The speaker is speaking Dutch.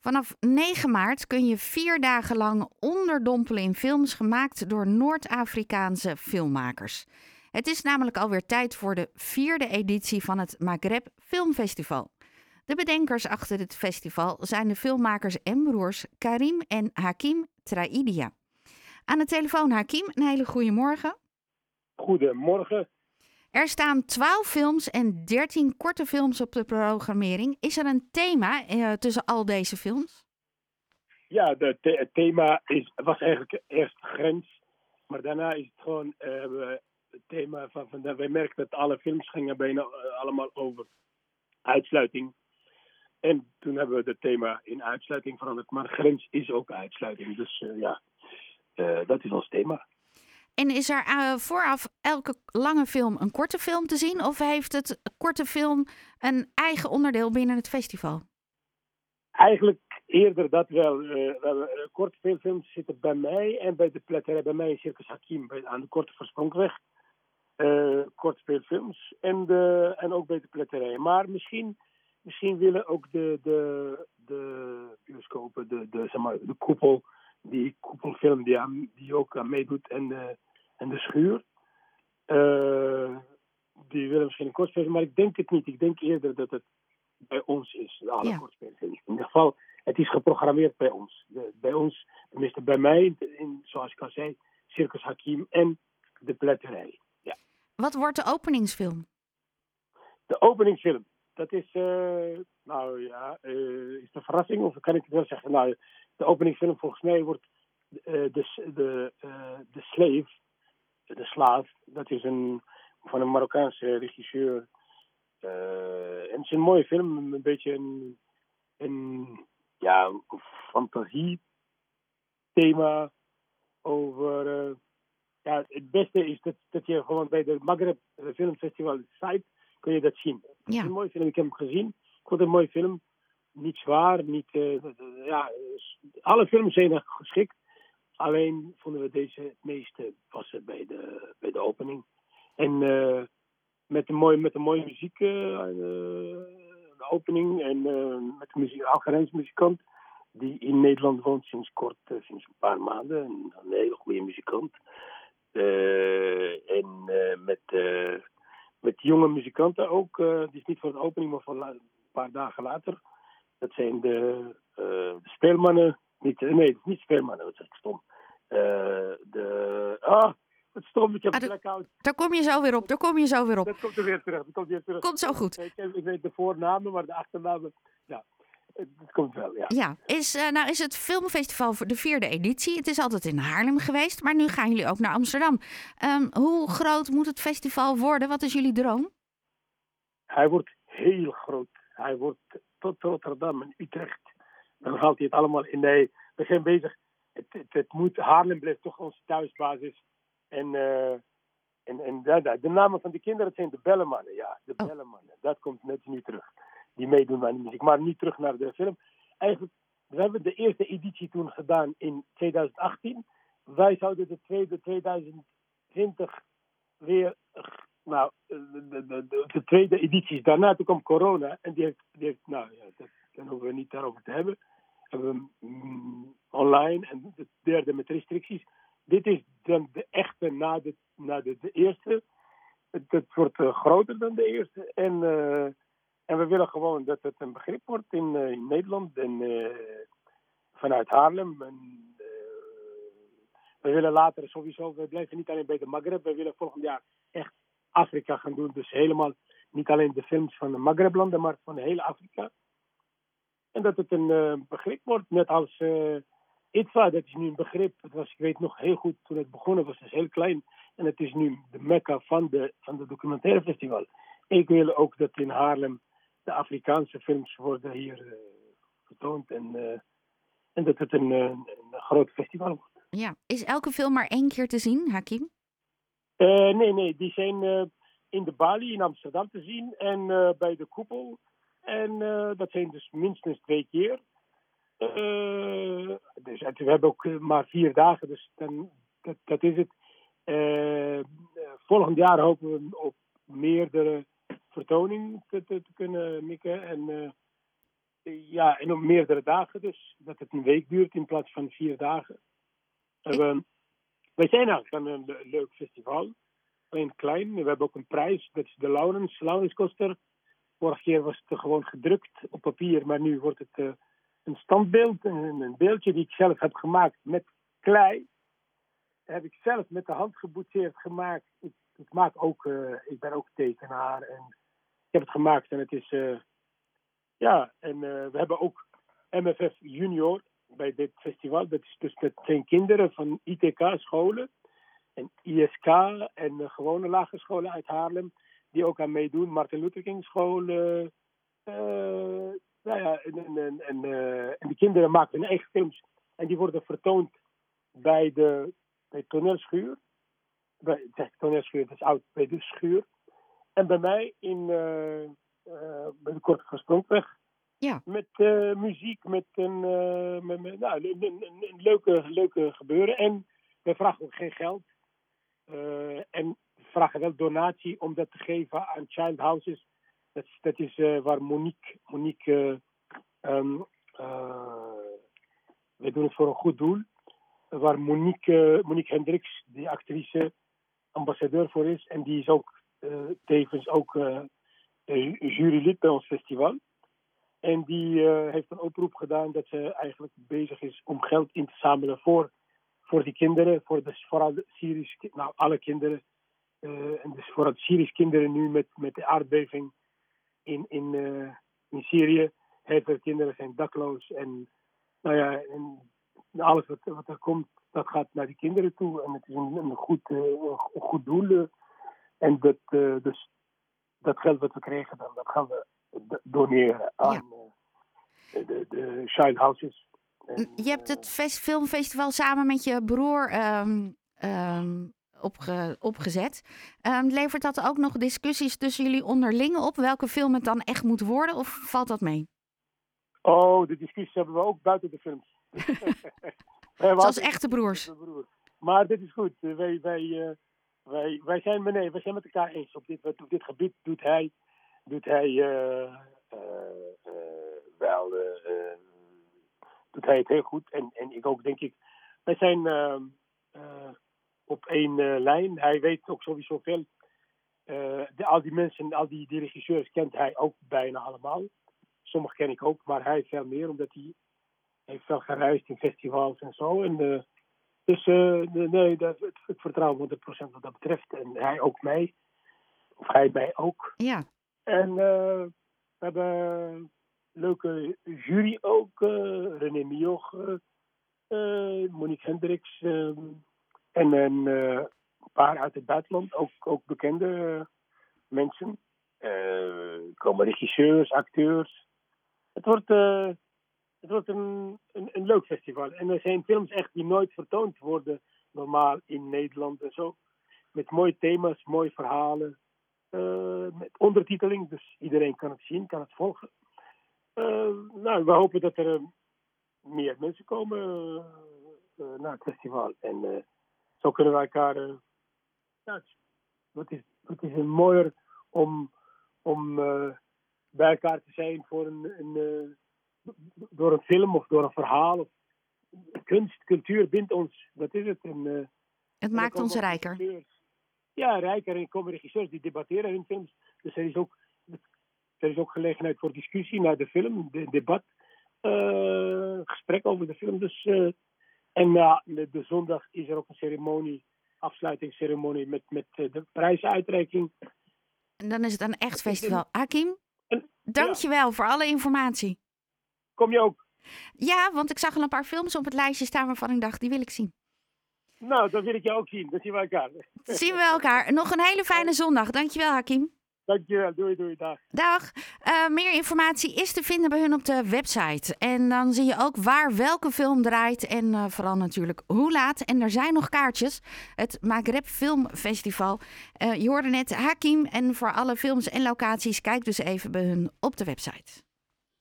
Vanaf 9 maart kun je vier dagen lang onderdompelen in films gemaakt door Noord-Afrikaanse filmmakers. Het is namelijk alweer tijd voor de vierde editie van het Maghreb Filmfestival. De bedenkers achter dit festival zijn de filmmakers en broers Karim en Hakim Traidia. Aan de telefoon Hakim, een hele goede morgen. Goedemorgen. Er staan 12 films en 13 korte films op de programmering. Is er een thema eh, tussen al deze films? Ja, de het thema is, was eigenlijk eerst grens. Maar daarna is het gewoon uh, het thema van, van wij merkten dat alle films gingen bijna uh, allemaal over uitsluiting. En toen hebben we het thema in uitsluiting veranderd. Maar grens is ook uitsluiting. Dus ja, dat is ons thema. En is er uh, vooraf elke lange film een korte film te zien? Of heeft het korte film een eigen onderdeel binnen het festival? Eigenlijk eerder dat wel. Uh, korte films zitten bij mij en bij de pletterij bij mij in Circus Hakim bij, aan de Korte Versprongweg. Uh, korte speelfilms en, de, en ook bij de pletterij. Maar misschien, misschien willen ook de, de, de bioscopen, de, de, zeg maar, de koepel, die koepelfilm die ook aan meedoet en de, en de schuur. Uh, die willen misschien een kortspelen, maar ik denk het niet. Ik denk eerder dat het bij ons is, alle ja. In ieder geval, het is geprogrammeerd bij ons. De, bij ons, tenminste bij mij, in, zoals ik al zei, Circus Hakim en de pletterij. Ja. Wat wordt de openingsfilm? De openingsfilm, dat is, uh, nou ja, uh, is de verrassing, of kan ik het wel zeggen? Nou, de openingsfilm volgens mij wordt de, de, de Slave de Slaaf, dat is een, van een Marokkaanse regisseur. Uh, en het is een mooie film, een beetje een, een ja, fantasie thema over. Uh, ja, het beste is dat, dat je gewoon bij de Maghreb Filmfestival site kun je dat zien. Het is een mooie film, ik heb hem gezien. Ik vond het een mooie film. Niet zwaar, niet. Uh, ja, alle films zijn geschikt. Alleen vonden we deze het meeste passen bij de, bij de opening. En uh, met, een mooie, met een mooie muziek, uh, de opening. En met een muziek, Algerijns muzikant. Die in Nederland woont sinds kort, sinds een paar maanden. Een, een hele goede muzikant. en met, met jonge muzikanten ook. Het is niet voor de opening, maar voor een paar dagen later. Dat zijn de, de speelmannen niet, nee, niet speelmannen, dat is echt stom. De, ah, het stom, ik heb ah, blackout. Daar kom je zo weer op, daar kom je zo weer op. Dat komt er weer terug, dat komt weer terug. Komt zo goed. Ik, ik weet de voornamen, maar de achternamen, ja. Het komt wel, ja. Ja, is, uh, nou is het filmfestival voor de vierde editie. Het is altijd in Haarlem geweest, maar nu gaan jullie ook naar Amsterdam. Um, hoe groot moet het festival worden? Wat is jullie droom? Hij wordt heel groot. Hij wordt tot Rotterdam en Utrecht. Dan haalt hij het allemaal in. Nee, we zijn bezig. Het, het, het moet, Haarlem blijft toch onze thuisbasis. En, uh, en, en de, de, namen van de kinderen zijn de Bellemannen. Ja, de oh. Bellemannen. Dat komt net nu terug. Die meedoen aan de muziek. Maar niet terug naar de film. Eigenlijk, we hebben de eerste editie toen gedaan in 2018. Wij zouden de tweede 2020 weer nou, de, de, de, de, tweede edities daarna, toen kwam corona. En die heeft, die heeft nou ja, dat, dan hoeven we niet daarover te hebben mm, online en de derde met restricties. Dit is dan de echte na de, na de, de eerste. Het, wordt uh, groter dan de eerste. En, uh, en we willen gewoon dat het een begrip wordt in, in Nederland en vanuit Haarlem. We willen later sowieso, we blijven niet alleen bij de Maghreb, we willen volgend jaar echt Afrika gaan doen. Dus helemaal niet alleen de films van de Maghreblanden, maar van heel Afrika. En dat het een uh, begrip wordt, net als uh, ITVA, dat is nu een begrip. Het was, ik weet nog heel goed, toen het begonnen was, het heel klein. En het is nu de mekka van de, van de documentaire festival. Ik wil ook dat in Haarlem de Afrikaanse films worden hier uh, getoond. En, en dat het een, een, een groot festival wordt. Ja, is elke film maar één keer te zien, Hakim? nee, nee, die zijn in de Bali in Amsterdam te zien en bij de koepel en uh, dat zijn dus minstens twee keer. Uh, dus, we hebben ook eh, maar vier dagen, dus dan, dat, is het. Volgend jaar hopen we op meerdere vertoningen te, te, kunnen mikken. En ja, en op meerdere dagen dus. Dat het een week duurt in plaats van vier dagen. We, wij zijn eigenlijk een le- leuk festival. Alleen klein. We hebben ook een prijs. Dat is de Laurens, Laurens. Vorige keer was het gewoon gedrukt op papier. Maar nu wordt het eh, een standbeeld. Een, beeldje die ik zelf heb gemaakt met klei. Heb ik zelf met de hand geboetseerd gemaakt. Ik, ik, maak ook, eh, ik ben ook tekenaar. En ik heb het gemaakt en het is... eh, ja, en we hebben ook MFF Junior bij dit festival. Dat is dus met zijn kinderen van ITK-scholen en ISK en gewone lagere scholen uit Haarlem. Die ook aan meedoen. Martin Luther King school. eh, nou ja, en, en, en, en, eh, en die kinderen maken hun eigen films. En die worden vertoond bij de bij toneelschuur. Bij, zeg toneelschuur, dat is oud, bij de schuur. En bij mij in, eh, bij de Korte Gespronkweg. Ja. Met muziek, met een, met, met- nou, een, een, leuke, leuke gebeuren. En we vragen ook geen geld. En vragen wel donatie om dat te geven aan child houses. Dat, is- is eh, waar Monique, Monique eh, ehm, eh, we doen het voor een goed doel. Waar Monique, Monique Hendricks, die actrice, ambassadeur voor is. En die is ook tevens ook jurylid bij ons festival. En die heeft een oproep gedaan dat ze eigenlijk bezig is om geld in te zamelen voor, voor die kinderen. Voor de, vooral de Syrische, nou alle kinderen. Eh, en dus vooral de Syrische kinderen nu met, met de aardbeving in, in, eh, in Syrië. Heel veel kinderen zijn dakloos. En nou ja, en alles wat, wat er komt, dat gaat naar die kinderen toe. En het is een, een, goed, eh, een goed doel. En dat, dus dat geld wat we krijgen, dan, dat gaan we doneren aan de, de child houses. En, Je hebt het fest- filmfestival samen met je broer ehm, ehm, opge- opgezet. Ehm, levert dat ook nog discussies tussen jullie onderlingen op welke film het dan echt moet worden? Of valt dat mee? Oh, de discussies hebben we ook buiten de films. Zoals echte broers. Maar dit is goed. Eh, Wij, wij, eh, wij, wij, zijn, nee, wij zijn met elkaar eens. Op dit, op dit gebied doet hij, doet hij eh, wel doet hij het heel goed. En, en ik ook, denk ik. Wij zijn eh, eh, op één eh, lijn. Hij weet ook sowieso veel. Eh, de, al die mensen, al die, die regisseurs kent hij ook bijna allemaal. Sommige ken ik ook, maar hij veel meer, omdat hij heeft veel gereisd in festivals en zo. En, eh, dus nee, dat, het vertrouwen 100% wat dat betreft. En hij ook mij. Of hij mij ook. Ja, En we hebben een leuke jury ook. René Mioch, eh, Monique Hendricks. eh, en een eh, paar uit het buitenland. Ook, ook bekende eh, mensen. Eh, Er komen regisseurs, acteurs. Het wordt, het wordt een, een, een leuk festival. En er zijn films echt die nooit vertoond worden. Normaal in Nederland en zo. Met mooie thema's, mooie verhalen. met ondertiteling, dus iedereen kan het zien, kan het volgen. Nou, we hopen dat er meer mensen komen naar het festival. En zo kunnen we elkaar. eh, ja, het, is- het, is, mooier om, om eh, bij elkaar te zijn voor een, een, eh, door een film of door een verhaal. Of, kunst, cultuur bindt ons, dat is het. En, eh, het maakt ons rijker. regisseurs. Ja, rijker. En er komen regisseurs die debatteren hun films. Dus er is ook, er is ook gelegenheid voor discussie naar de film, de, debat, eh, gesprek over de film. Dus, eh, en na de, de zondag is er ook een ceremonie, afsluitingsceremonie met, met eh, de prijsuitreiking. En dan is het een echt festival. Hakim, dankjewel voor alle informatie. Kom je ook? Ja, want ik zag al een paar films op het lijstje staan waarvan ik dacht, die wil ik zien. Nou, dan wil ik jou ook zien. Dan zien we elkaar. Zien we elkaar. Nog een hele fijne zondag. Dankjewel, Hakim. Dankjewel. Doei, doei. Dag. Dag. Eh, meer informatie is te vinden bij hun op de website. En dan zie je ook waar welke film draait. En eh, vooral natuurlijk hoe laat. En er zijn nog kaartjes. Het Maghreb Film Festival. Eh, je hoorde net Hakim. En voor alle films en locaties, kijk dus even bij hun op de website.